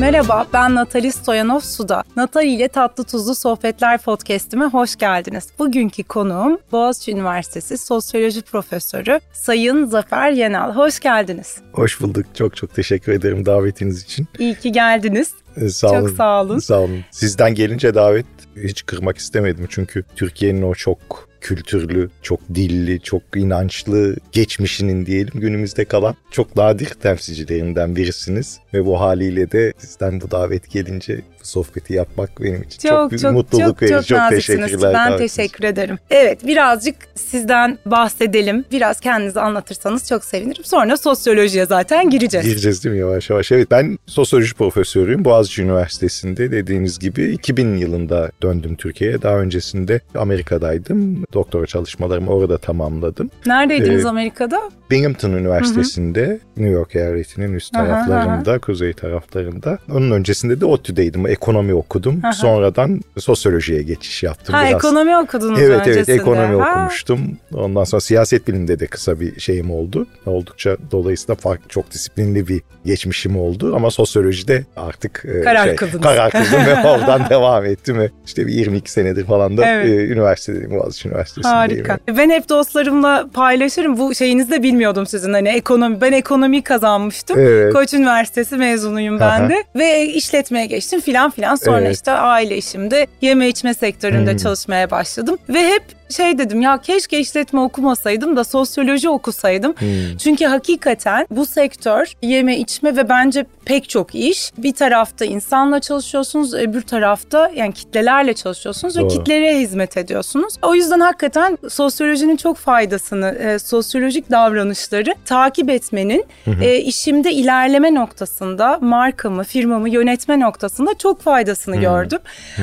Merhaba, ben Natali Stoyanov Suda. Natali ile Tatlı Tuzlu Sohbetler podcast'ime hoş geldiniz. Bugünkü konuğum Boğaziçi Üniversitesi Sosyoloji Profesörü Sayın Zafer Yenal. Hoş geldiniz. Hoş bulduk. Çok çok teşekkür ederim davetiniz için. İyi ki geldiniz. Ee, sağ çok olun. sağ olun. Sağ olun. Sizden gelince davet hiç kırmak istemedim çünkü Türkiye'nin o çok kültürlü, çok dilli, çok inançlı geçmişinin diyelim günümüzde kalan çok nadir temsilcilerinden birisiniz. Ve bu haliyle de sizden bu davet gelince sohbeti yapmak benim için çok, Çok büyük çok mutluluk çok verici. çok Çok teşekkürler. Ben teşekkür ederim. Evet, birazcık sizden bahsedelim. Biraz kendinizi anlatırsanız çok sevinirim. Sonra sosyolojiye zaten gireceğiz. Gireceğiz değil mi yavaş yavaş? Evet ben sosyoloji profesörüyüm. Boğaziçi Üniversitesi'nde dediğiniz gibi 2000 yılında döndüm Türkiye'ye. Daha öncesinde Amerika'daydım. Doktora çalışmalarımı orada tamamladım. Neredeydiniz Ee, Amerika'da? Binghamton Üniversitesi'nde New York eyaletinin üst Aha, taraflarında, kuzey taraflarında. Onun öncesinde de ODTÜ'deydim. Ekonomi okudum. Aha. Sonradan sosyolojiye geçiş yaptım Ha biraz. ekonomi okudunuz Evet evet öncesinde. ekonomi Ha. okumuştum. Ondan sonra siyaset biliminde de kısa bir şeyim oldu. Oldukça dolayısıyla farklı çok disiplinli bir geçmişim oldu ama sosyolojide artık e, Karar kıldınız. Karar kıldım ve oradan devam ettim ve işte bir 22 senedir falan da Evet. e, üniversitedeyim Boğaziçi Üniversitesi'ndeyim. Harika. Ben hep dostlarımla paylaşırım. Bu şeyinizi de bilmiyordum sizin. Hani ekonomi, ben ekonomi kazanmıştım. Evet. Koç Üniversitesi mezunuyum ben Aha. de. Ve işletmeye geçtim filan filan. Sonra Evet. işte aile işimde yeme içme sektöründe Hmm. çalışmaya başladım. Ve hep şey dedim ya keşke işletme okumasaydım da sosyoloji okusaydım. Hmm. Çünkü hakikaten bu sektör yeme içme ve bence pek çok iş. Bir tarafta insanla çalışıyorsunuz, öbür tarafta yani kitlelerle çalışıyorsunuz ve Doğru. kitlere hizmet ediyorsunuz. O yüzden hakikaten sosyolojinin çok faydasını, e, sosyolojik davranışları takip etmenin e, işimde ilerleme noktasında markamı, firmamı yönetme noktasında çok faydasını gördüm.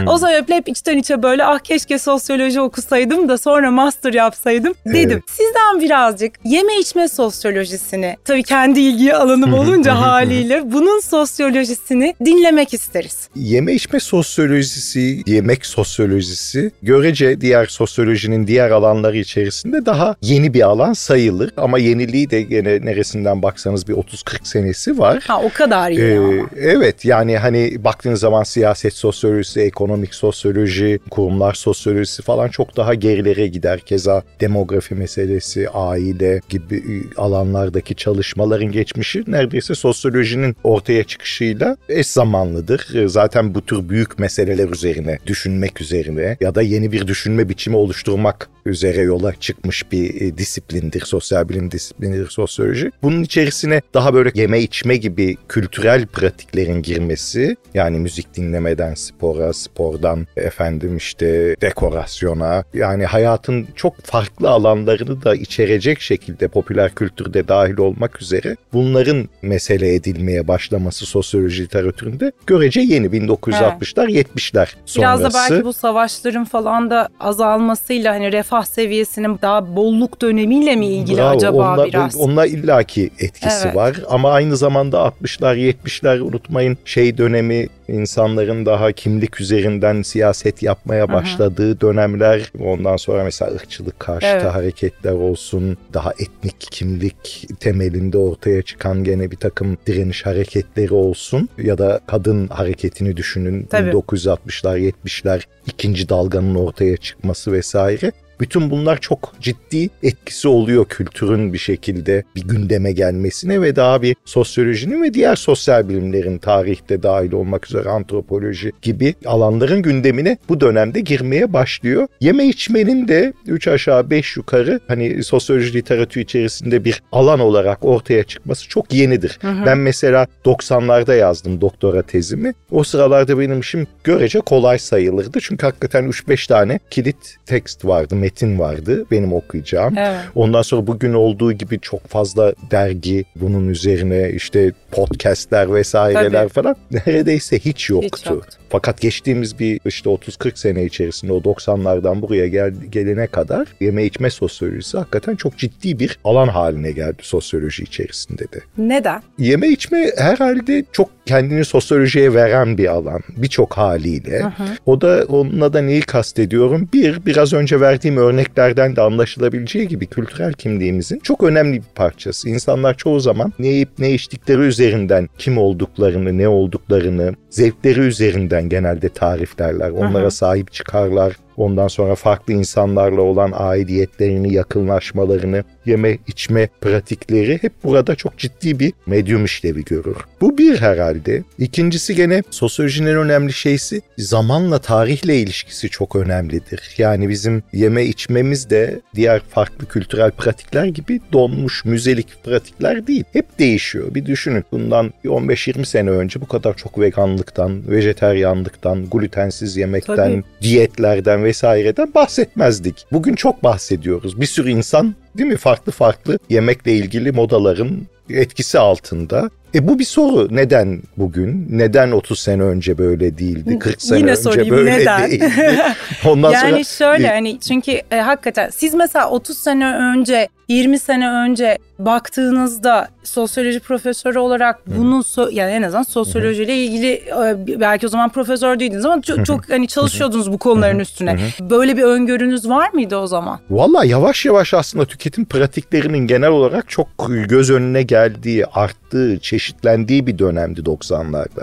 O sebeple hep içten içe böyle ah keşke sosyoloji okusaydım da sonra master yapsaydım dedim. Evet. Sizden birazcık yeme içme sosyolojisini tabii kendi ilgi alanım olunca haliyle bunun sosyolojisini dinlemek isteriz. Yeme içme sosyolojisi, yemek sosyolojisi görece diğer sosyolojinin diğer alanları içerisinde daha yeni bir alan sayılır. Ama yeniliği de gene neresinden baksanız bir 30-40 senesi var. Ha o kadar iyi Ee, ama. evet yani hani baktığınız zaman siyaset sosyolojisi, ekonomik sosyoloji, kurumlar sosyolojisi falan çok daha gerilere gider. Keza demografi meselesi, aile gibi e, alanlardaki çalışmaların geçmişi neredeyse sosyolojinin ortaya çıkışıyla eş zamanlıdır. Ee, Zaten bu tür büyük meseleler üzerine düşünmek üzerine ya da yeni bir düşünme biçimi oluşturmak üzere yola çıkmış bir e, disiplindir. Sosyal bilim disiplinidir sosyoloji. Bunun içerisine daha böyle yeme içme gibi kültürel pratiklerin girmesi yani müzik dinlemeden spora, spordan efendim işte dekorasyona yani hayatın çok farklı alanlarını da içerecek şekilde popüler kültürde dahil olmak üzere bunların mesele edilmeye başlaması sosyoloji literatüründe görece yeni 1960'lar 70'ler sonrası. Biraz da belki bu savaşların falan da azalmasıyla hani refah seviyesinin daha bolluk dönemiyle mi ilgili Bravo, acaba onunla, biraz? Onunla illaki etkisi Evet. var ama aynı zamanda 60'lar 70'ler unutmayın şey dönemi insanların daha kimlik üzerinden siyaset yapmaya başladığı dönemler. Ondan sonra mesela ırkçılık karşıtı Evet. hareketler olsun, daha etnik kimlik temelinde ortaya çıkan gene bir takım direniş hareketleri olsun ya da kadın hareketini düşünün. Tabii. 1960'lar 70'ler ikinci dalganın ortaya çıkması vesaire. Bütün bunlar çok ciddi etkisi oluyor kültürün bir şekilde bir gündeme gelmesine ve daha bir sosyolojinin ve diğer sosyal bilimlerin tarihte dahil olmak üzere antropoloji gibi alanların gündemine bu dönemde girmeye başlıyor. Yeme içmenin de 3 aşağı 5 yukarı hani sosyoloji literatürü içerisinde bir alan olarak ortaya çıkması çok yenidir. Ben mesela 90'larda yazdım doktora tezimi. O sıralarda benim işim görece kolay sayılırdı. Çünkü hakikaten 3-5 tane kilit tekst vardı, metin vardı benim okuyacağım. Evet. Ondan sonra bugün olduğu gibi çok fazla dergi bunun üzerine işte podcastler vesaireler Tabii. falan neredeyse hiç yoktu. Hiç yoktu. Fakat geçtiğimiz bir işte 30-40 sene içerisinde o 90'lardan buraya gel, gelene kadar yeme içme sosyolojisi hakikaten çok ciddi bir alan haline geldi sosyoloji içerisinde de. Neden? Yeme içme herhalde çok kendini sosyolojiye veren bir alan birçok haliyle. O da onunla da neyi kastediyorum? Bir, biraz önce verdiğim verdiğim örneklerden de anlaşılabileceği gibi kültürel kimliğimizin çok önemli bir parçası. İnsanlar çoğu zaman ne yiyip ne içtikleri üzerinden kim olduklarını, ne olduklarını, zevkleri üzerinden genelde tariflerler. Onlara Aha. sahip çıkarlar. Ondan sonra farklı insanlarla olan aidiyetlerini, yakınlaşmalarını, yeme içme pratikleri hep burada çok ciddi bir medyum işlevi görür. Bu bir herhalde. İkincisi gene sosyolojinin önemli şeysi zamanla tarihle ilişkisi çok önemlidir. Yani bizim yeme içmemiz de diğer farklı kültürel pratikler gibi donmuş müzelik pratikler değil. Hep değişiyor. Bir düşünün bundan 15-20 sene önce bu kadar çok veganlıktan, vejeteryanlıktan, glutensiz yemekten, Tabii. diyetlerden vesaireden bahsetmezdik. Bugün çok bahsediyoruz. Bir sürü insan değil mi farklı farklı yemekle ilgili modaların etkisi altında. E bu bir soru. Neden bugün? Neden 30 sene önce böyle değildi? 40 sene Yine önce sorayım, böyle neden? değildi? Ondan yani sonra... şöyle hani çünkü e, hakikaten siz mesela 30 sene önce 20 sene önce baktığınızda sosyoloji profesörü olarak bunu so yani en azından sosyolojiyle ilgili e, belki o zaman profesör değildiniz ama çok, çok hani çalışıyordunuz bu konuların üstüne. Böyle bir öngörünüz var mıydı o zaman? Valla yavaş yavaş aslında tüketim pratiklerinin genel olarak çok göz önüne geldiği, arttığı, çeşitlendiği bir dönemdi 90'larda.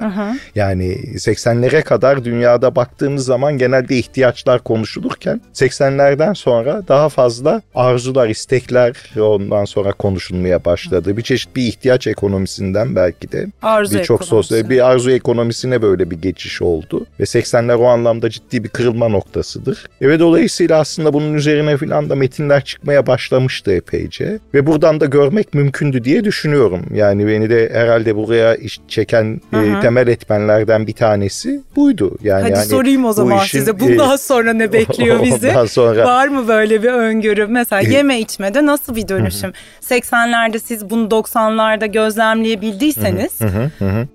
Yani 80'lere kadar dünyada baktığımız zaman genelde ihtiyaçlar konuşulurken 80'lerden sonra daha fazla arzular, istekler ondan sonra konuşulmaya başladı. Bir çeşit bir ihtiyaç ekonomisinden belki de arzu birçok sosyal bir arzu ekonomisine böyle bir geçiş oldu ve 80'ler o anlamda ciddi bir kırılma noktasıdır. E ve dolayısıyla aslında bunun üzerine filan da metinler çıkmaya başlamıştı epeyce ve buradan da görmek mümkündü diye düşünüyorum. Yani beni de herhalde buraya iş çeken e, temel etmenlerden bir tanesi buydu. Yani Hadi yani sorayım o zaman işin, size. Bundan e, sonra ne bekliyor bizi? sonra Var mı böyle bir öngörü? Mesela e, yeme içmede nasıl nasıl bir dönüşüm? 80'lerde siz bunu 90'larda gözlemleyebildiyseniz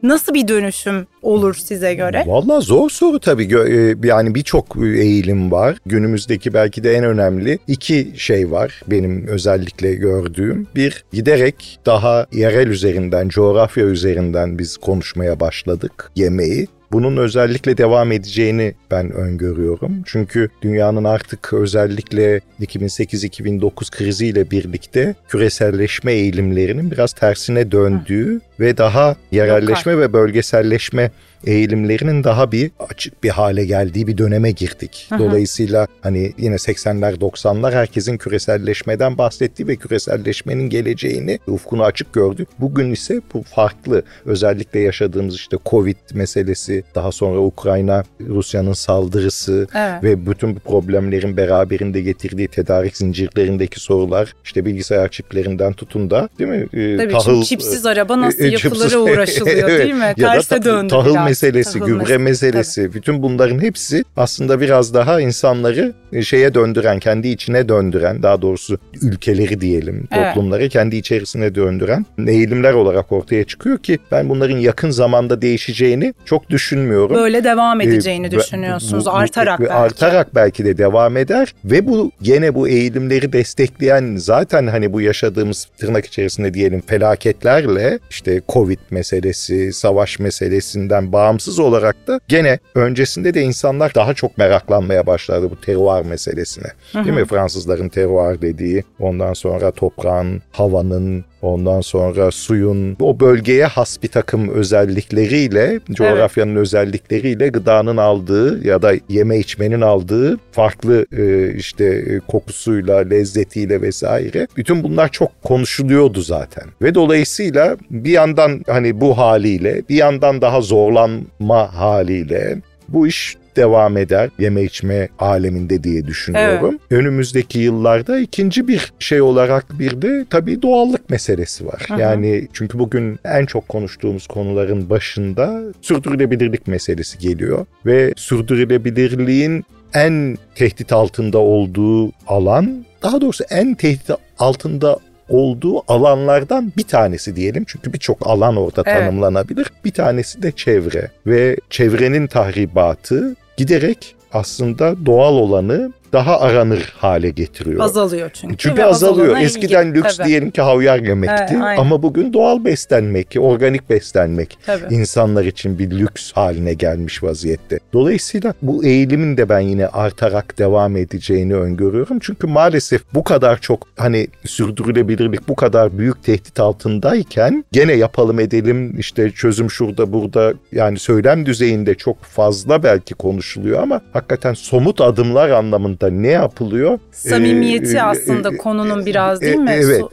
nasıl bir dönüşüm olur size göre? Valla zor soru tabii. E, yani birçok eğilim var. Günümüzdeki belki de en önemli iki şey var benim özellikle gördüğüm. Bir giderek daha yerel üzerinden, coğrafya üzerinden biz konuşmaya başladık yemeği. Bunun özellikle devam edeceğini ben öngörüyorum. Çünkü dünyanın artık özellikle 2008-2009 kriziyle birlikte küreselleşme eğilimlerinin biraz tersine döndüğü ve daha yerelleşme ve bölgeselleşme eğilimlerinin daha bir açık bir hale geldiği bir döneme girdik. Hı hı. Dolayısıyla hani yine 80'ler 90'lar herkesin küreselleşmeden bahsettiği ve küreselleşmenin geleceğini ufkunu açık gördü. Bugün ise bu farklı. Özellikle yaşadığımız işte Covid meselesi, daha sonra Ukrayna Rusya'nın saldırısı evet. ve bütün bu problemlerin beraberinde getirdiği tedarik zincirlerindeki sorular işte bilgisayar çiplerinden tutun da değil mi? Ee, Tabii tahıl, çipsiz araba nasıl e, yapılır uğraşılıyor evet. değil mi? Terse döndü tahıl biraz meselesi, Tahıl gübre meselesi, tabii. bütün bunların hepsi aslında biraz daha insanları e, şeye döndüren, kendi içine döndüren, daha doğrusu ülkeleri diyelim, toplumları evet. kendi içerisine döndüren eğilimler olarak ortaya çıkıyor ki ben bunların yakın zamanda değişeceğini çok düşünmüyorum. Böyle devam ee, edeceğini ee, düşünüyorsunuz bu, artarak belki. Artarak belki de devam eder ve bu gene bu eğilimleri destekleyen zaten hani bu yaşadığımız tırnak içerisinde diyelim felaketlerle işte Covid meselesi, savaş meselesinden bağımsız olarak da gene öncesinde de insanlar daha çok meraklanmaya başladı bu terroir meselesine. Hı hı. Değil mi? Fransızların terroir dediği, ondan sonra toprağın, havanın, Ondan sonra suyun o bölgeye has bir takım özellikleriyle, coğrafyanın evet. Özellikleriyle gıdanın aldığı ya da yeme içmenin aldığı farklı e, işte e, kokusuyla, lezzetiyle vesaire. Bütün bunlar çok konuşuluyordu zaten. Ve dolayısıyla bir yandan hani bu haliyle, bir yandan daha zorlanma haliyle bu iş devam eder yeme içme aleminde diye düşünüyorum. Evet. Önümüzdeki yıllarda ikinci bir şey olarak bir de tabii doğallık meselesi var. Hı hı. Yani çünkü bugün en çok konuştuğumuz konuların başında sürdürülebilirlik meselesi geliyor ve sürdürülebilirliğin en tehdit altında olduğu alan, daha doğrusu en tehdit altında olduğu alanlardan bir tanesi diyelim. Çünkü birçok alan orada evet. tanımlanabilir. Bir tanesi de çevre ve çevrenin tahribatı giderek aslında doğal olanı daha aranır hale getiriyor. Azalıyor çünkü. Çünkü azalıyor. Eskiden ilgi. lüks Tabii. diyelim ki havyar yemekti evet, ama bugün doğal beslenmek, organik beslenmek Tabii. insanlar için bir lüks haline gelmiş vaziyette. Dolayısıyla bu eğilimin de ben yine artarak devam edeceğini öngörüyorum. Çünkü maalesef bu kadar çok hani sürdürülebilirlik bu kadar büyük tehdit altındayken gene yapalım edelim işte çözüm şurada burada yani söylem düzeyinde çok fazla belki konuşuluyor ama hakikaten somut adımlar anlamında ne yapılıyor? Samimiyeti ee, aslında e, konunun biraz değil mi? Evet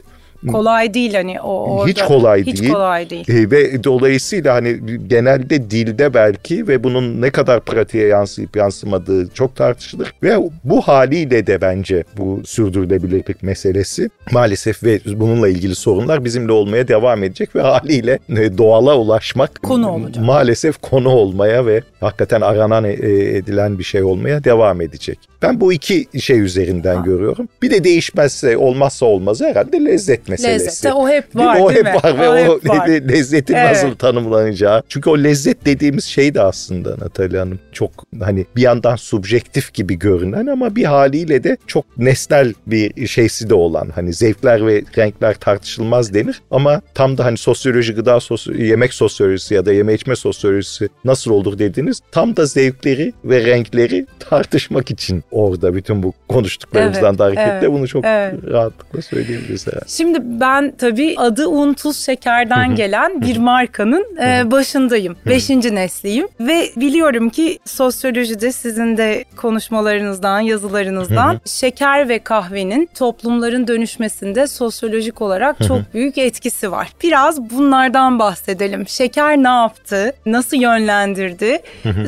kolay değil hani o orada. Hiç kolay hiç değil. kolay değil. E, ve dolayısıyla hani genelde dilde belki ve bunun ne kadar pratiğe yansıyıp yansımadığı çok tartışılır. Ve bu haliyle de bence bu sürdürülebilirlik meselesi maalesef ve bununla ilgili sorunlar bizimle olmaya devam edecek ve haliyle e, doğala ulaşmak konu olacak. maalesef konu olmaya ve hakikaten aranan e, edilen bir şey olmaya devam edecek. Ben bu iki şey üzerinden ha. görüyorum. Bir de değişmezse olmazsa olmaz herhalde lezzet meselesi. Lezzette o hep var O hep mi? var ve o, o var. lezzetin evet. nasıl tanımlanacağı. Çünkü o lezzet dediğimiz şey de aslında Natalya Hanım çok hani bir yandan subjektif gibi görünen ama bir haliyle de çok nesnel bir şeysi de olan hani zevkler ve renkler tartışılmaz denir ama tam da hani sosyoloji, gıda sosyoloji, yemek sosyolojisi ya da yeme içme sosyolojisi nasıl olur dediniz tam da zevkleri ve renkleri tartışmak için orada bütün bu konuştuklarımızdan evet, da hareketle evet, bunu çok evet. rahatlıkla söyleyebiliriz herhalde. Şimdi ben tabii adı un tuz şekerden gelen bir markanın e, başındayım. Beşinci nesliyim ve biliyorum ki sosyolojide sizin de konuşmalarınızdan, yazılarınızdan şeker ve kahvenin toplumların dönüşmesinde sosyolojik olarak çok büyük etkisi var. Biraz bunlardan bahsedelim. Şeker ne yaptı? Nasıl yönlendirdi?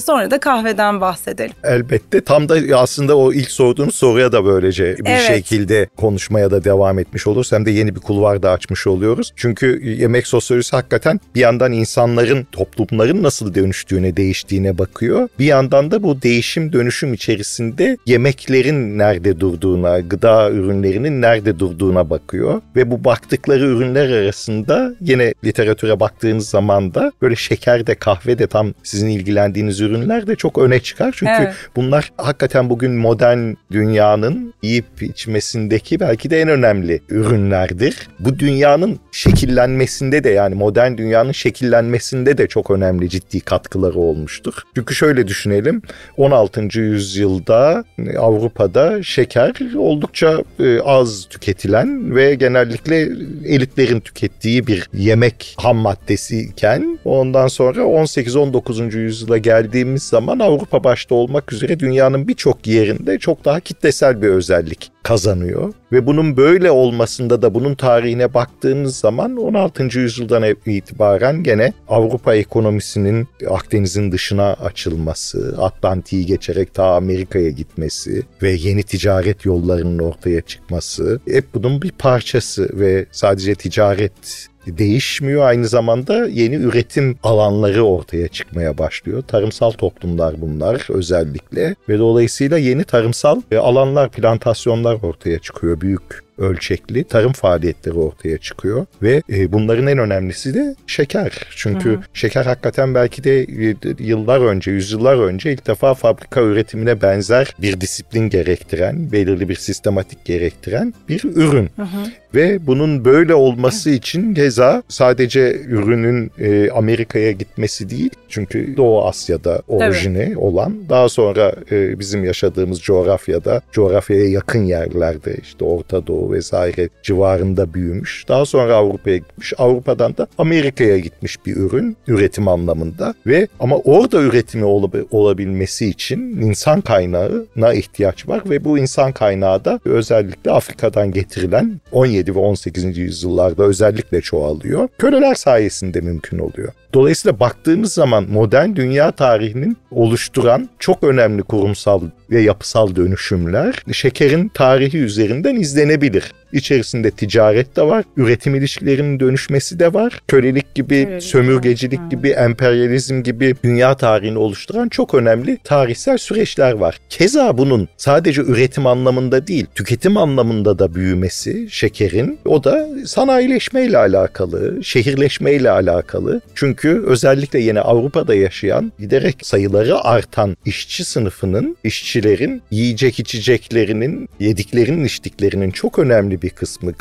Sonra da kahveden bahsedelim. Elbette tam da aslında aslında o ilk sorduğum soruya da böylece bir evet. şekilde konuşmaya da devam etmiş oluruz. Hem de yeni bir kulvar da açmış oluyoruz. Çünkü yemek sosyolojisi hakikaten bir yandan insanların, toplumların nasıl dönüştüğüne, değiştiğine bakıyor. Bir yandan da bu değişim dönüşüm içerisinde yemeklerin nerede durduğuna, gıda ürünlerinin nerede durduğuna bakıyor. Ve bu baktıkları ürünler arasında yine literatüre baktığınız zaman da böyle şeker de kahve de tam sizin ilgilendiğiniz ürünler de çok öne çıkar. Çünkü evet. bunlar hakikaten bugün modern dünyanın yiyip içmesindeki belki de en önemli ürünlerdir. Bu dünyanın şekillenmesinde de yani modern dünyanın şekillenmesinde de çok önemli ciddi katkıları olmuştur. Çünkü şöyle düşünelim 16. yüzyılda Avrupa'da şeker oldukça e, az tüketilen ve genellikle elitlerin tükettiği bir yemek ham maddesiyken ondan sonra 18-19. yüzyıla geldiğimiz zaman Avrupa başta olmak üzere dünyanın birçok yeri yerinde çok daha kitlesel bir özellik kazanıyor. Ve bunun böyle olmasında da bunun tarihine baktığınız zaman 16. yüzyıldan itibaren gene Avrupa ekonomisinin Akdeniz'in dışına açılması, Atlantik'i geçerek ta Amerika'ya gitmesi ve yeni ticaret yollarının ortaya çıkması hep bunun bir parçası ve sadece ticaret değişmiyor. Aynı zamanda yeni üretim alanları ortaya çıkmaya başlıyor. Tarımsal toplumlar bunlar özellikle ve dolayısıyla yeni tarımsal e, alanlar, plantasyonlar ortaya çıkıyor büyük ölçekli tarım faaliyetleri ortaya çıkıyor ve e, bunların en önemlisi de şeker. Çünkü Hı-hı. şeker hakikaten belki de e, yıllar önce, yüzyıllar önce ilk defa fabrika üretimine benzer bir disiplin gerektiren, belirli bir sistematik gerektiren bir ürün. Hı-hı. Ve bunun böyle olması için keza sadece ürünün e, Amerika'ya gitmesi değil. Çünkü Doğu Asya'da orijini evet. olan daha sonra e, bizim yaşadığımız coğrafyada, coğrafyaya yakın yerlerde işte Orta Doğu vesaire civarında büyümüş. Daha sonra Avrupa'ya gitmiş. Avrupa'dan da Amerika'ya gitmiş bir ürün üretim anlamında ve ama orada üretimi ol- olabilmesi için insan kaynağına ihtiyaç var ve bu insan kaynağı da özellikle Afrika'dan getirilen 17 ve 18. yüzyıllarda özellikle çoğalıyor. Köleler sayesinde mümkün oluyor. Dolayısıyla baktığımız zaman modern dünya tarihinin oluşturan çok önemli kurumsal ve yapısal dönüşümler şekerin tarihi üzerinden izlenebilir. İçerisinde ticaret de var, üretim ilişkilerinin dönüşmesi de var. Kölelik gibi, Kölelik sömürgecilik var. gibi, emperyalizm gibi dünya tarihini oluşturan çok önemli tarihsel süreçler var. Keza bunun sadece üretim anlamında değil, tüketim anlamında da büyümesi şekerin o da sanayileşmeyle alakalı, şehirleşmeyle alakalı. Çünkü özellikle yine Avrupa'da yaşayan giderek sayıları artan işçi sınıfının, işçilerin yiyecek içeceklerinin, yediklerinin, içtiklerinin çok önemli bir kısmı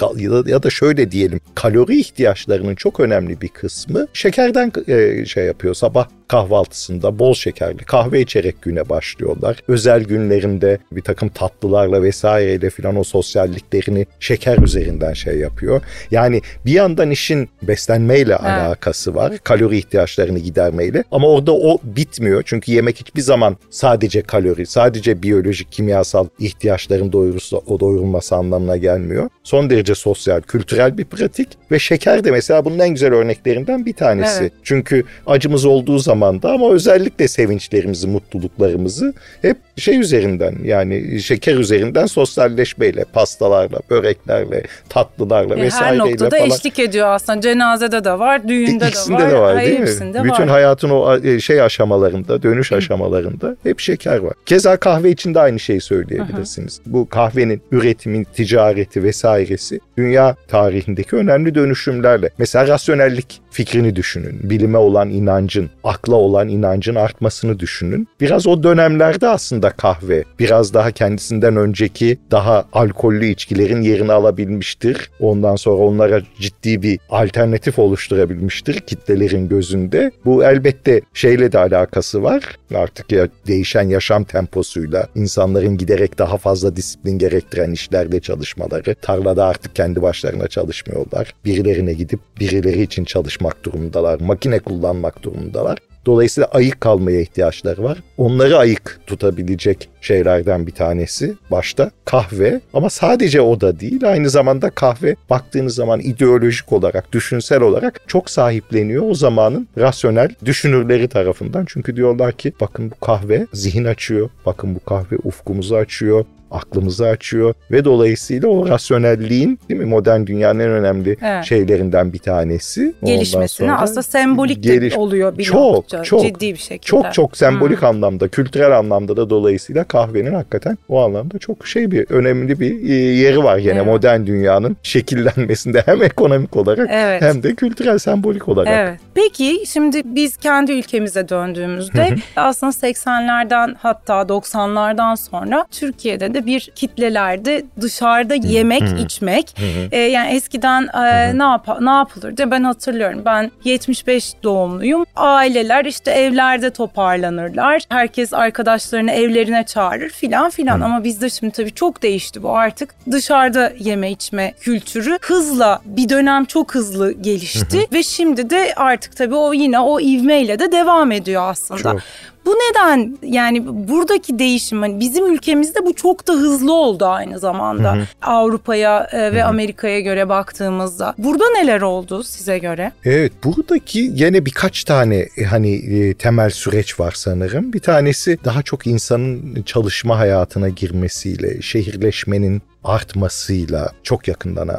ya da şöyle diyelim kalori ihtiyaçlarının çok önemli bir kısmı şekerden e, şey yapıyor. Sabah kahvaltısında bol şekerli kahve içerek güne başlıyorlar. Özel günlerinde bir takım tatlılarla vesaireyle filan o sosyalliklerini şeker üzerinden şey yapıyor. Yani bir yandan işin beslenmeyle evet. alakası var. Kalori ihtiyaçlarını gidermeyle ama orada o bitmiyor. Çünkü yemek hiçbir zaman sadece kalori, sadece biyolojik, kimyasal ihtiyaçların doyurusu, o doyurulması anlamına gelmiyor. Son derece sosyal, kültürel bir pratik ve şeker de mesela bunun en güzel örneklerinden bir tanesi. Evet. Çünkü acımız olduğu zaman zamanda ama özellikle sevinçlerimizi, mutluluklarımızı hep şey üzerinden yani şeker üzerinden sosyalleşmeyle, pastalarla, böreklerle, tatlılarla yani vesaireyle falan. Her noktada falan. eşlik ediyor aslında. Cenazede de var, düğünde e, de var. de var değil mi? Bütün var. hayatın o e, şey aşamalarında, dönüş aşamalarında hep şeker var. Keza kahve için de aynı şeyi söyleyebilirsiniz. Hı hı. Bu kahvenin üretimi, ticareti vesairesi dünya tarihindeki önemli dönüşümlerle. Mesela rasyonellik fikrini düşünün. Bilime olan inancın, akla olan inancın artmasını düşünün. Biraz o dönemlerde aslında kahve biraz daha kendisinden önceki daha alkollü içkilerin yerini alabilmiştir. Ondan sonra onlara ciddi bir alternatif oluşturabilmiştir kitlelerin gözünde. Bu elbette şeyle de alakası var. Artık ya değişen yaşam temposuyla insanların giderek daha fazla disiplin gerektiren işlerde çalışmaları, tarlada artık kendi başlarına çalışmıyorlar. Birilerine gidip birileri için çalışmak durumundalar, makine kullanmak durumundalar. Dolayısıyla ayık kalmaya ihtiyaçları var. Onları ayık tutabilecek şeylerden bir tanesi başta kahve ama sadece o da değil aynı zamanda kahve baktığınız zaman ideolojik olarak düşünsel olarak çok sahipleniyor o zamanın rasyonel düşünürleri tarafından. Çünkü diyorlar ki bakın bu kahve zihin açıyor, bakın bu kahve ufkumuzu açıyor, aklımızı açıyor ve dolayısıyla o rasyonelliğin değil mi modern dünyanın en önemli evet. şeylerinden bir tanesi. Gelişmesine aslında sembolik geliş... oluyor bir çok, nokta, çok, ciddi bir şekilde. Çok çok sembolik hmm. anlamda, kültürel anlamda da dolayısıyla kahvenin hakikaten o anlamda çok şey bir önemli bir e, yeri var yine evet. modern dünyanın şekillenmesinde hem ekonomik olarak evet. hem de kültürel sembolik olarak. Evet. Peki şimdi biz kendi ülkemize döndüğümüzde aslında 80'lerden hatta 90'lardan sonra Türkiye'de de de bir kitlelerde dışarıda yemek, içmek. E, yani eskiden e, ne yap ne yapılırdı? Ben hatırlıyorum. Ben 75 doğumluyum. Aileler işte evlerde toparlanırlar. Herkes arkadaşlarını evlerine çağırır filan filan. Ama bizde şimdi tabii çok değişti bu artık. Dışarıda yeme içme kültürü hızla bir dönem çok hızlı gelişti ve şimdi de artık tabii o yine o ivmeyle de devam ediyor aslında. Çok. Bu neden yani buradaki değişim hani bizim ülkemizde bu çok da hızlı oldu aynı zamanda. Avrupa'ya e, ve Amerika'ya göre baktığımızda. Burada neler oldu size göre? Evet buradaki yine birkaç tane e, hani e, temel süreç var sanırım. Bir tanesi daha çok insanın çalışma hayatına girmesiyle, şehirleşmenin artmasıyla çok yakından e,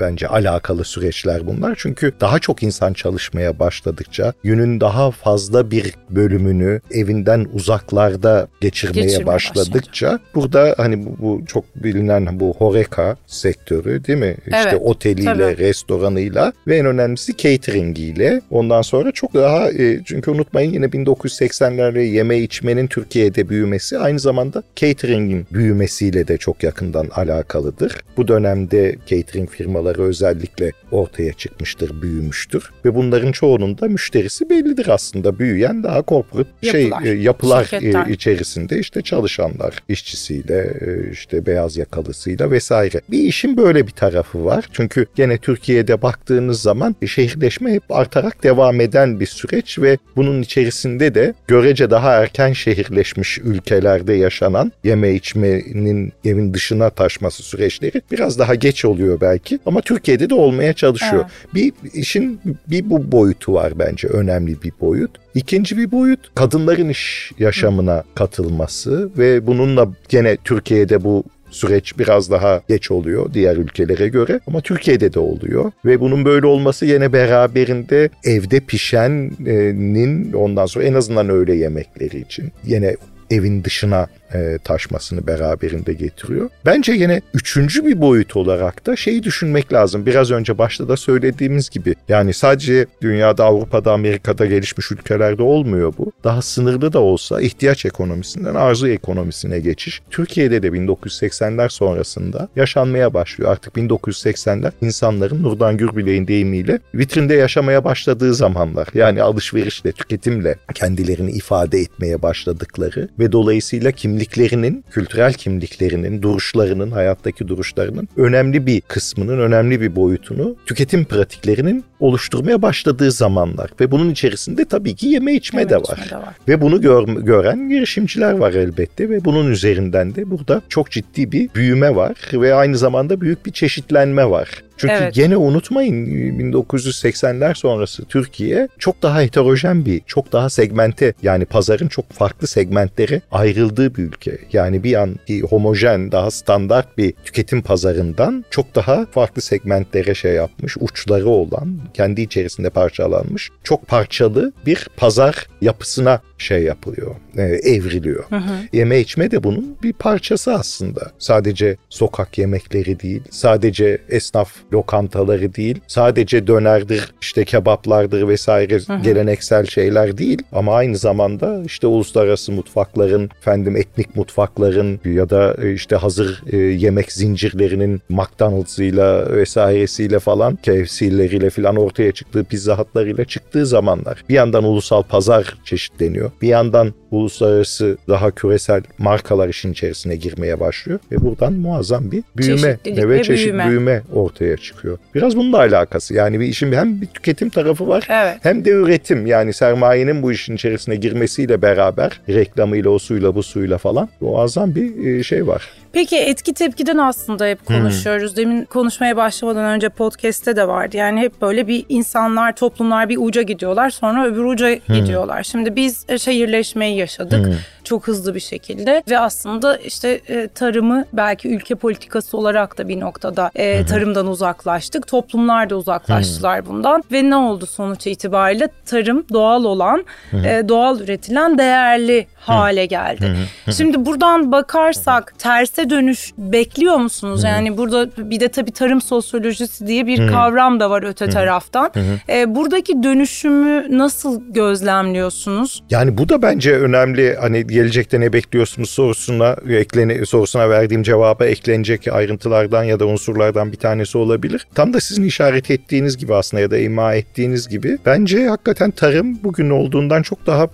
bence alakalı süreçler bunlar. Çünkü daha çok insan çalışmaya başladıkça günün daha fazla bir bölümünü evinden uzaklarda geçirmeye Geçirme başladıkça başlayacak. burada hani bu, bu çok bilinen bu horeca sektörü değil mi? Evet, işte oteliyle, tabii. restoranıyla ve en önemlisi cateringiyle. Ondan sonra çok daha e, çünkü unutmayın yine 1980'lerde yeme içmenin Türkiye'de büyümesi aynı zamanda cateringin büyümesiyle de çok yakından alakalı alakalıdır. Bu dönemde catering firmaları özellikle ortaya çıkmıştır, büyümüştür ve bunların çoğunun da müşterisi bellidir aslında. Büyüyen daha corporate şey, yapılar, şey yapılar Şirketler. içerisinde işte çalışanlar, işçisiyle, e, işte beyaz yakalısıyla vesaire. Bir işin böyle bir tarafı var. Çünkü gene Türkiye'de baktığınız zaman şehirleşme hep artarak devam eden bir süreç ve bunun içerisinde de görece daha erken şehirleşmiş ülkelerde yaşanan yeme içmenin evin dışına taşma olması süreçleri biraz daha geç oluyor belki ama Türkiye'de de olmaya çalışıyor. Evet. Bir işin bir bu boyutu var bence önemli bir boyut. İkinci bir boyut kadınların iş yaşamına katılması ve bununla gene Türkiye'de bu süreç biraz daha geç oluyor diğer ülkelere göre ama Türkiye'de de oluyor ve bunun böyle olması yine beraberinde evde pişenin ondan sonra en azından öğle yemekleri için yine evin dışına e, taşmasını beraberinde getiriyor. Bence yine üçüncü bir boyut olarak da şeyi düşünmek lazım. Biraz önce başta da söylediğimiz gibi yani sadece dünyada Avrupa'da Amerika'da gelişmiş ülkelerde olmuyor bu. Daha sınırlı da olsa ihtiyaç ekonomisinden arzu ekonomisine geçiş. Türkiye'de de 1980'ler sonrasında yaşanmaya başlıyor. Artık 1980'ler insanların Nurdan Gürbilek'in deyimiyle vitrinde yaşamaya başladığı zamanlar. Yani alışverişle, tüketimle kendilerini ifade etmeye başladıkları ve dolayısıyla kimliklerinin, kültürel kimliklerinin, duruşlarının, hayattaki duruşlarının önemli bir kısmının, önemli bir boyutunu tüketim pratiklerinin oluşturmaya başladığı zamanlar. Ve bunun içerisinde tabii ki yeme içme, yeme de, var. içme de var. Ve bunu gör, gören girişimciler var elbette ve bunun üzerinden de burada çok ciddi bir büyüme var ve aynı zamanda büyük bir çeşitlenme var. Çünkü evet. gene unutmayın 1980'ler sonrası Türkiye çok daha heterojen bir, çok daha segmente yani pazarın çok farklı segmentlere ayrıldığı bir ülke. Yani bir an bir homojen, daha standart bir tüketim pazarından çok daha farklı segmentlere şey yapmış, uçları olan, kendi içerisinde parçalanmış, çok parçalı bir pazar yapısına şey yapılıyor, e, evriliyor. Hı hı. Yeme içme de bunun bir parçası aslında. Sadece sokak yemekleri değil, sadece esnaf lokantaları değil, sadece dönerdir, işte kebaplardır vesaire geleneksel şeyler değil ama aynı zamanda işte uluslararası mutfakların, efendim etnik mutfakların ya da e, işte hazır e, yemek zincirlerinin McDonald's'ıyla vesairesiyle falan, KFC'leriyle falan ortaya çıktığı pizza hatlarıyla çıktığı zamanlar. Bir yandan ulusal pazar çeşitleniyor. Bir yandan uluslararası daha küresel markalar işin içerisine girmeye başlıyor ve buradan muazzam bir büyüme ve, ve çeşit büyüme. büyüme ortaya çıkıyor. Biraz bununla alakası. Yani bir işin hem bir tüketim tarafı var evet. hem de üretim. Yani sermayenin bu işin içerisine girmesiyle beraber reklamıyla o suyla bu suyla falan muazzam bir e, şey var. Peki etki tepkiden aslında hep konuşuyoruz. Hmm. Demin konuşmaya başlamadan önce podcast'te de vardı. Yani hep böyle bir insanlar, toplumlar bir uca gidiyorlar sonra öbür uca hmm. gidiyorlar. Şimdi biz e, şehirleşmeyi yaşadık. Hmm çok hızlı bir şekilde ve aslında işte e, tarımı belki ülke politikası olarak da bir noktada e, tarımdan uzaklaştık. Toplumlar da uzaklaştılar bundan ve ne oldu sonuç itibariyle? Tarım doğal olan, e, doğal üretilen değerli hale geldi. Şimdi buradan bakarsak terse dönüş bekliyor musunuz? Yani burada bir de tabii tarım sosyolojisi diye bir kavram da var öte taraftan. E, buradaki dönüşümü nasıl gözlemliyorsunuz? Yani bu da bence önemli. Hani gelecekte ne bekliyorsunuz sorusuna eklene, sorusuna verdiğim cevaba eklenecek ayrıntılardan ya da unsurlardan bir tanesi olabilir. Tam da sizin işaret ettiğiniz gibi aslında ya da ima ettiğiniz gibi bence hakikaten tarım bugün olduğundan çok daha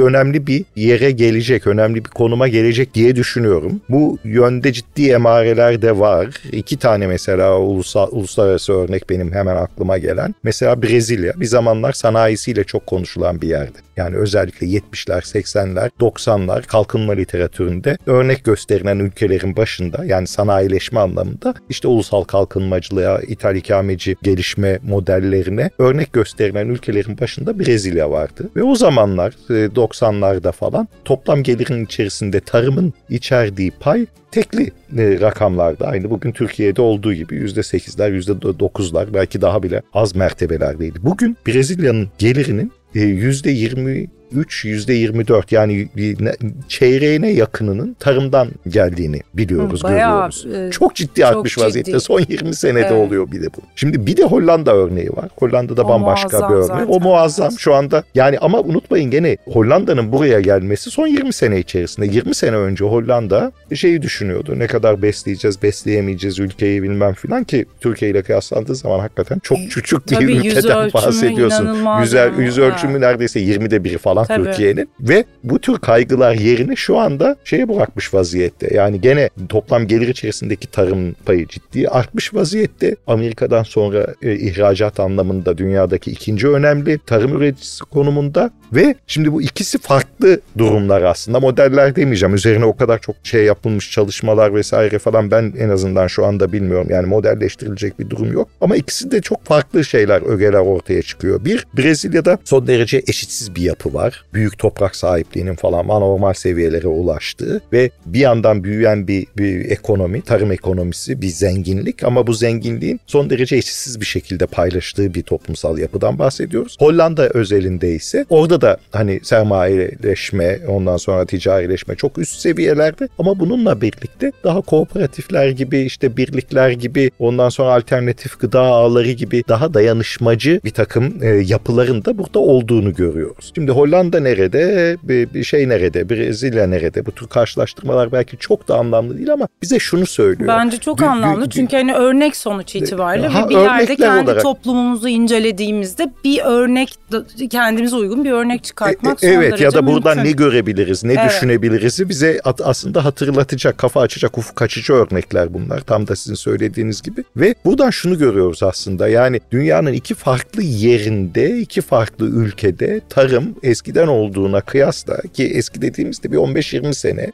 önemli bir yere gelecek, önemli bir konuma gelecek diye düşünüyorum. Bu yönde ciddi emareler de var. İki tane mesela ulusal, uluslararası örnek benim hemen aklıma gelen. Mesela Brezilya bir zamanlar sanayisiyle çok konuşulan bir yerdi. Yani özellikle 70'ler, 80'ler, 90'lar kalkınma literatüründe örnek gösterilen ülkelerin başında yani sanayileşme anlamında işte ulusal kalkınmacılığa, ithal ikameci gelişme modellerine örnek gösterilen ülkelerin başında Brezilya vardı. Ve o zamanlar 90'larda e, falan toplam gelirin içerisinde tarımın içerdiği pay tekli e, rakamlarda aynı bugün Türkiye'de olduğu gibi %8'ler, %9'lar belki daha bile az mertebelerdeydi. Bugün Brezilya'nın gelirinin %23 %24 yani çeyreğine yakınının tarımdan geldiğini biliyoruz, Bayağı, görüyoruz. E, çok ciddi çok artmış ciddi. vaziyette. Son 20 senede evet. oluyor bir de bu. Şimdi bir de Hollanda örneği var. Hollanda'da o bambaşka bir örnek. Zaten. O muazzam şu anda. Yani ama unutmayın gene Hollanda'nın buraya gelmesi son 20 sene içerisinde. 20 sene önce Hollanda şeyi düşünüyordu. Ne kadar besleyeceğiz, besleyemeyeceğiz ülkeyi bilmem filan ki Türkiye ile kıyaslandığı zaman hakikaten çok küçük bir Tabii ülkeden bahsediyorsun. Yüz, yüz ölçümü neredeyse 20'de biri falan falan Tabii. Türkiye'nin ve bu tür kaygılar yerini şu anda şeye bırakmış vaziyette. Yani gene toplam gelir içerisindeki tarım payı ciddi artmış vaziyette. Amerika'dan sonra e, ihracat anlamında dünyadaki ikinci önemli tarım üreticisi konumunda ve şimdi bu ikisi farklı durumlar aslında. Modeller demeyeceğim. Üzerine o kadar çok şey yapılmış çalışmalar vesaire falan ben en azından şu anda bilmiyorum. Yani modelleştirilecek bir durum yok. Ama ikisi de çok farklı şeyler, ögeler ortaya çıkıyor. Bir, Brezilya'da son derece eşitsiz bir yapı var kadar büyük toprak sahipliğinin falan anormal seviyelere ulaştığı ve bir yandan büyüyen bir, bir ekonomi, tarım ekonomisi, bir zenginlik ama bu zenginliğin son derece eşsiz bir şekilde paylaştığı bir toplumsal yapıdan bahsediyoruz. Hollanda özelinde ise orada da hani sermayeleşme, ondan sonra ticarileşme çok üst seviyelerde ama bununla birlikte daha kooperatifler gibi işte birlikler gibi ondan sonra alternatif gıda ağları gibi daha dayanışmacı bir takım e, yapıların da burada olduğunu görüyoruz. Şimdi Hollanda nerede, bir, bir şey nerede, Brezilya nerede? Bu tür karşılaştırmalar belki çok da anlamlı değil ama bize şunu söylüyor. Bence çok bir, anlamlı bir, çünkü hani örnek sonuç itibariyle ha, ve bir yerde kendi olarak. toplumumuzu incelediğimizde bir örnek kendimize uygun bir örnek çıkartmak e, e, Evet ya da buradan mümkün. ne görebiliriz, ne evet. düşünebiliriz bize aslında hatırlatacak, kafa açacak, ufuk açıcı örnekler bunlar. Tam da sizin söylediğiniz gibi. Ve buradan şunu görüyoruz aslında. Yani dünyanın iki farklı yerinde, iki farklı ülkede tarım eskiden olduğuna kıyasla ki eski dediğimizde bir 15-20 sene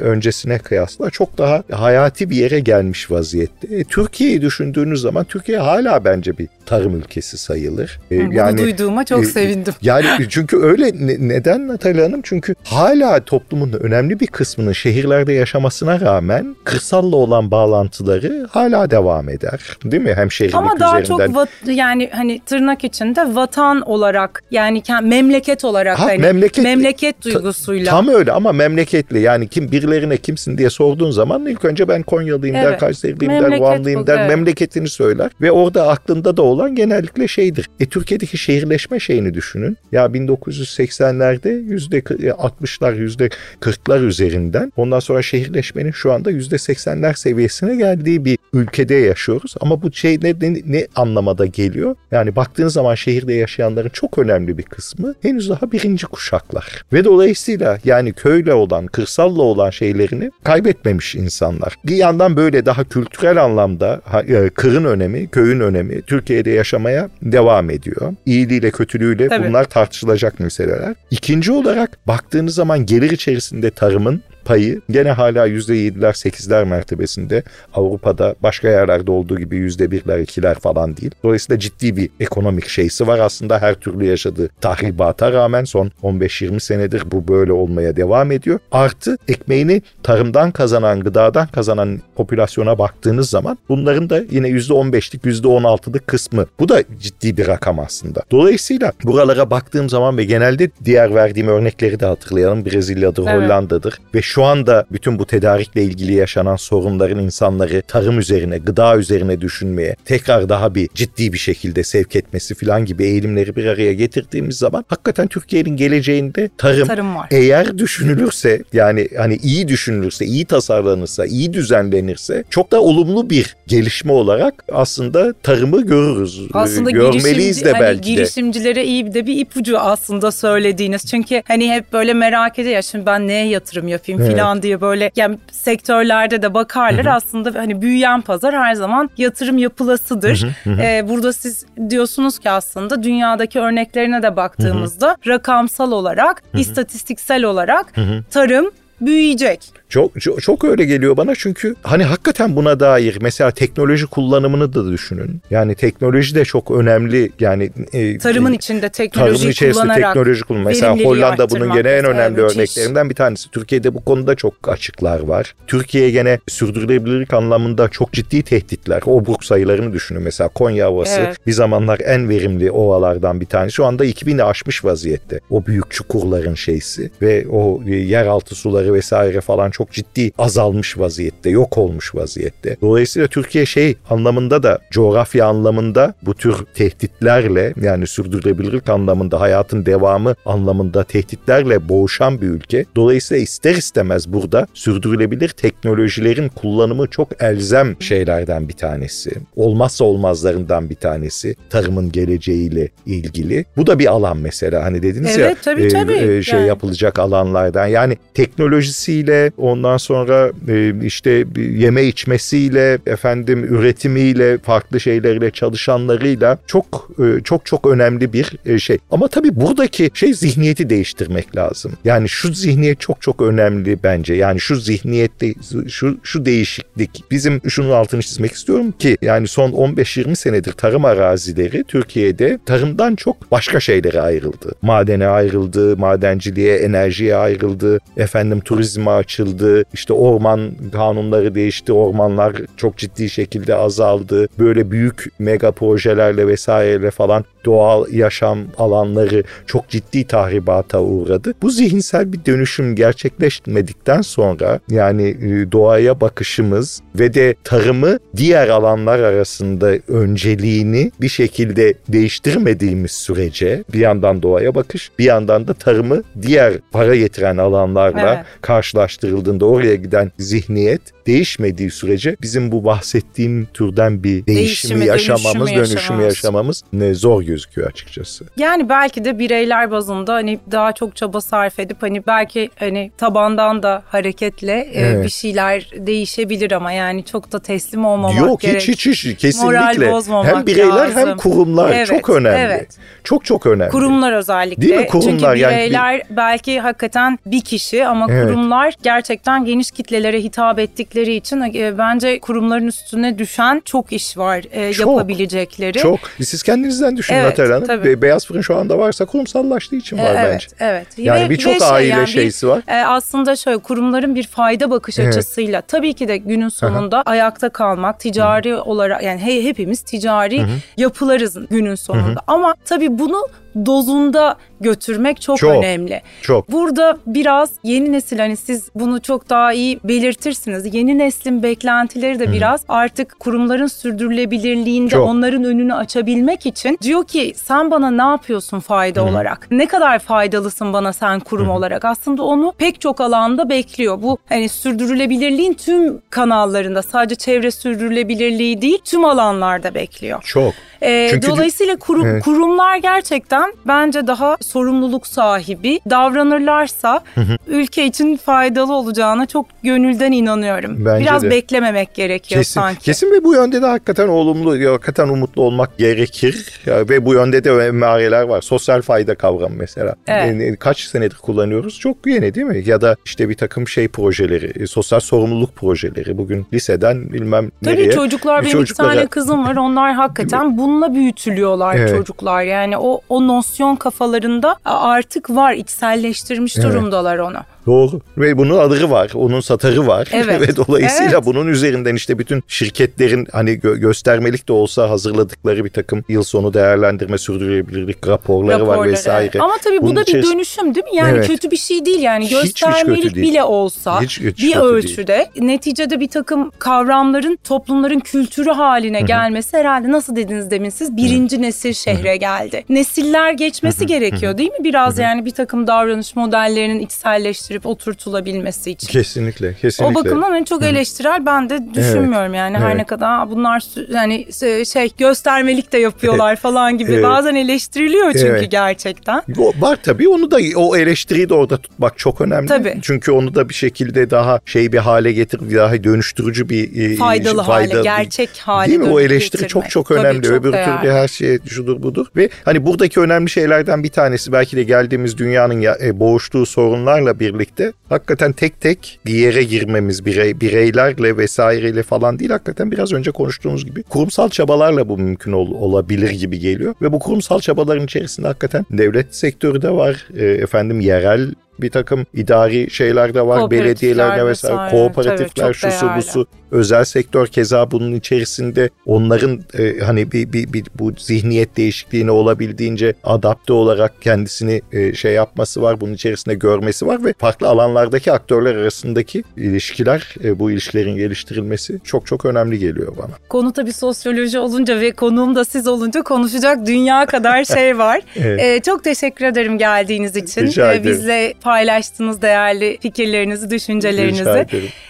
öncesine kıyasla çok daha hayati bir yere gelmiş vaziyette. E, Türkiye'yi düşündüğünüz zaman Türkiye hala bence bir tarım ülkesi sayılır. E, Bunu yani duyduğuma çok e, sevindim. Yani çünkü öyle ne, neden Natalya Hanım? Çünkü hala toplumun önemli bir kısmının şehirlerde yaşamasına rağmen kırsalla olan bağlantıları hala devam eder. Değil mi? Hem şehirlik Ama daha üzerinden. çok vat, yani hani tırnak içinde vatan olarak yani memleket olarak ha, hani memleket, memleket duygusuyla. Tam öyle ama memleketli yani kim birilerine kimsin diye sorduğun zaman ilk önce ben Konyalıyım evet. der, Kayseriliyim der, Vanlıyım der, evet. memleketini söyler ve orada aklında da olan genellikle şeydir. E Türkiye'deki şehirleşme şeyini düşünün. Ya 1980'lerde yüzde 60'lar yüzde 40'lar üzerinden ondan sonra şehirleşmenin şu anda yüzde 80'ler seviyesine geldiği bir ülkede yaşıyoruz. Ama bu şey ne, ne, ne anlamada geliyor? Yani baktığın zaman şehirde yaşayanların çok önemli bir kısmı henüz daha birinci kuşaklar. Ve dolayısıyla yani köyle olan, kırsalla olan şeylerini kaybetmemiş insanlar. Bir yandan böyle daha kültürel anlamda e, kırın önemi, köyün önemi Türkiye'de yaşamaya devam ediyor. İyiliğiyle kötülüğüyle Tabii. bunlar tartışılacak meseleler. İkinci olarak baktığınız zaman gelir içerisinde tarımın payı gene hala %7'ler 8'ler mertebesinde Avrupa'da başka yerlerde olduğu gibi %1'ler 2'ler falan değil. Dolayısıyla ciddi bir ekonomik şeysi var aslında her türlü yaşadığı tahribata rağmen son 15-20 senedir bu böyle olmaya devam ediyor. Artı ekmeğini tarımdan kazanan, gıdadan kazanan popülasyona baktığınız zaman bunların da yine %15'lik %16'lık kısmı. Bu da ciddi bir rakam aslında. Dolayısıyla buralara baktığım zaman ve genelde diğer verdiğim örnekleri de hatırlayalım. Brezilya'dır, evet. Hollanda'dır ve şu anda bütün bu tedarikle ilgili yaşanan sorunların insanları tarım üzerine, gıda üzerine düşünmeye, tekrar daha bir ciddi bir şekilde sevk etmesi falan gibi eğilimleri bir araya getirdiğimiz zaman hakikaten Türkiye'nin geleceğinde tarım, tarım var. eğer düşünülürse yani hani iyi düşünülürse, iyi tasarlanırsa, iyi düzenlenirse çok da olumlu bir gelişme olarak aslında tarımı görürüz. Aslında Görmeliyiz de hani belki de. girişimcilere iyi de bir ipucu aslında söylediğiniz. Çünkü hani hep böyle merak ediyor ya şimdi ben neye yatırım yapayım evet. falan diye böyle yani sektörlerde de bakarlar. Hı-hı. Aslında hani büyüyen pazar her zaman yatırım yapılasıdır. Ee, burada siz diyorsunuz ki aslında dünyadaki örneklerine de baktığımızda Hı-hı. rakamsal olarak, Hı-hı. istatistiksel olarak Hı-hı. tarım büyüyecek. Çok, çok çok öyle geliyor bana çünkü hani hakikaten buna dair mesela teknoloji kullanımını da düşünün. Yani teknoloji de çok önemli. Yani e, tarımın e, içinde teknoloji tarımın içerisinde kullanarak teknoloji kullan. Mesela Hollanda bunun gene en önemli evet, örneklerinden bir tanesi. Türkiye'de bu konuda çok açıklar var. Türkiye gene sürdürülebilirlik anlamında çok ciddi tehditler. Obruk sayılarını düşünün. Mesela Konya Ovası evet. bir zamanlar en verimli ovalardan bir tanesi. Şu anda 2000'i aşmış vaziyette. O büyük çukurların şeysi ve o yeraltı suları vesaire falan çok ciddi azalmış vaziyette, yok olmuş vaziyette. Dolayısıyla Türkiye şey anlamında da coğrafya anlamında bu tür tehditlerle yani sürdürülebilirlik anlamında hayatın devamı anlamında tehditlerle boğuşan bir ülke. Dolayısıyla ister istemez burada sürdürülebilir teknolojilerin kullanımı çok elzem şeylerden bir tanesi. Olmazsa olmazlarından bir tanesi tarımın geleceğiyle ilgili. Bu da bir alan mesela hani dediniz evet, ya tabii, tabii. E, şey yani. yapılacak alanlardan. Yani teknolojisiyle o ondan sonra e, işte yeme içmesiyle efendim üretimiyle farklı şeylerle çalışanlarıyla çok e, çok çok önemli bir e, şey. Ama tabii buradaki şey zihniyeti değiştirmek lazım. Yani şu zihniyet çok çok önemli bence. Yani şu zihniyette şu şu değişiklik bizim şunun altını çizmek istiyorum ki yani son 15-20 senedir tarım arazileri Türkiye'de tarımdan çok başka şeylere ayrıldı. Madene ayrıldı, madenciliğe, enerjiye ayrıldı, efendim turizme açıldı, işte orman kanunları değişti, ormanlar çok ciddi şekilde azaldı. Böyle büyük mega projelerle vesaireyle falan doğal yaşam alanları çok ciddi tahribata uğradı. Bu zihinsel bir dönüşüm gerçekleşmedikten sonra yani e, doğaya bakışımız ve de tarımı diğer alanlar arasında önceliğini bir şekilde değiştirmediğimiz sürece bir yandan doğaya bakış bir yandan da tarımı diğer para getiren alanlarla evet. karşılaştırıldığında oraya giden zihniyet değişmediği sürece bizim bu bahsettiğim türden bir değişimi, değişimi yaşamamız, dönüşümü, dönüşümü yaşamamız ne zor gözüküyor açıkçası. Yani belki de bireyler bazında hani daha çok çaba sarf edip hani belki hani tabandan da hareketle e, evet. bir şeyler değişebilir ama yani çok da teslim olmamak Yok, gerek. Yok hiç hiç hiç kesinlikle. Hem bireyler lazım. hem kurumlar evet, çok önemli. Evet. Çok çok önemli. Kurumlar özellikle. Değil mi kurumlar? Çünkü bireyler yani bir... belki hakikaten bir kişi ama evet. kurumlar gerçekten geniş kitlelere hitap ettikleri için e, bence kurumların üstüne düşen çok iş var e, çok, yapabilecekleri. Çok. Siz kendinizden düşünün evet, Natal Hanım. Tabii. Beyaz fırın şu anda varsa kurumsallaştığı için var evet, bence. Evet. Yani birçok şey, aile yani şeysi bir, var. E, aslında şöyle kurumların bir fayda bakış evet. açısıyla tabii ki de günün sonunda Aha. ayakta kalmak, ticari Hı. olarak yani he, hepimiz ticari Hı. yapılarız günün sonunda. Hı. Ama tabii bunu dozunda götürmek çok, çok önemli. Çok. Burada biraz yeni nesil hani siz bunu çok daha iyi belirtirsiniz. Yeni neslin beklentileri de Hı. biraz artık kurumların sürdürülebilirliğinde çok. onların önünü açabilmek için diyor ki sen bana ne yapıyorsun fayda Hı. olarak? Ne kadar faydalısın bana sen kurum Hı. olarak? Aslında onu pek çok alanda bekliyor. Bu hani sürdürülebilirliğin tüm kanallarında sadece çevre sürdürülebilirliği değil tüm alanlarda bekliyor. Çok. Ee, Çünkü dolayısıyla kurum, evet. kurumlar gerçekten bence daha sorumluluk sahibi davranırlarsa ülke için faydalı olacağına çok gönülden inanıyorum. Bence Biraz de. beklememek gerekiyor kesin, sanki. Kesin ve bu yönde de hakikaten olumlu, hakikaten umutlu olmak gerekir. Ya, ve bu yönde de emareler var. Sosyal fayda kavramı mesela. Evet. Yani kaç senedir kullanıyoruz? Çok yeni değil mi? Ya da işte bir takım şey projeleri, e, sosyal sorumluluk projeleri. Bugün liseden bilmem Tabii nereye. Tabii çocuklar, benim çocuklara... iki tane kızım var. Onlar hakikaten bununla büyütülüyorlar evet. çocuklar. Yani o, o nosyon kafalarında artık var. içselleştirmiş evet. durumdalar onu. Doğru. Ve bunun adı var. Onun satarı var. Evet. Ve dolayısıyla evet. bunun üzerinden işte bütün şirketlerin hani gö- göstermelik de olsa hazırladıkları bir takım yıl sonu değerlendirme sürdürülebilirlik raporları, raporları var vesaire. Evet. Ama tabii bu bunun da bir dönüşüm değil mi? Yani evet. kötü bir şey değil yani. Göstermelik hiç, hiç bile olsa hiç, hiç bir ölçüde değil. neticede bir takım kavramların toplumların kültürü haline Hı-hı. gelmesi herhalde nasıl dediniz demin siz birinci Hı-hı. nesil şehre Hı-hı. geldi. Nesiller geçmesi Hı-hı. gerekiyor değil mi? Biraz Hı-hı. yani bir takım davranış modellerinin içselleştirilmesi eleştirip oturtulabilmesi için. Kesinlikle, kesinlikle. O bakımdan hani çok eleştirel ben de düşünmüyorum evet. yani her evet. ne kadar bunlar yani şey göstermelik de yapıyorlar falan gibi evet. bazen eleştiriliyor çünkü evet. gerçekten. O, var tabii onu da o eleştiriyi de orada tutmak çok önemli. Tabii. Çünkü onu da bir şekilde daha şey bir hale getirip daha dönüştürücü bir e, faydalı, faydalı hale, gerçek hale Değil mi? O eleştiri getirmek. çok çok önemli. Tabii, çok Öbür türlü her şey şudur budur ve hani buradaki önemli şeylerden bir tanesi belki de geldiğimiz dünyanın ya, e, boğuştuğu sorunlarla birlikte birlikte hakikaten tek tek bir yere girmemiz birey, bireylerle vesaireyle falan değil hakikaten biraz önce konuştuğumuz gibi kurumsal çabalarla bu mümkün ol, olabilir gibi geliyor. Ve bu kurumsal çabaların içerisinde hakikaten devlet sektörü de var e, efendim yerel bir takım idari şeyler de var, belediyelerde vesaire, kooperatifler, Tabii, şusu busu, özel sektör keza bunun içerisinde onların e, hani bir, bir, bir bu zihniyet değişikliğine olabildiğince adapte olarak kendisini e, şey yapması var, bunun içerisinde görmesi var ve farklı alanlardaki aktörler arasındaki ilişkiler, e, bu ilişkilerin geliştirilmesi çok çok önemli geliyor bana. Konu tabii sosyoloji olunca ve konuğum da siz olunca konuşacak dünya kadar şey var. evet. e, çok teşekkür ederim geldiğiniz için. Rica ederim. Bizle paylaştığınız değerli fikirlerinizi, düşüncelerinizi.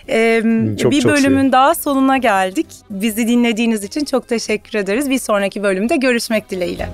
Ee, çok, bir çok bölümün sevim. daha sonuna geldik. Bizi dinlediğiniz için çok teşekkür ederiz. Bir sonraki bölümde görüşmek dileğiyle.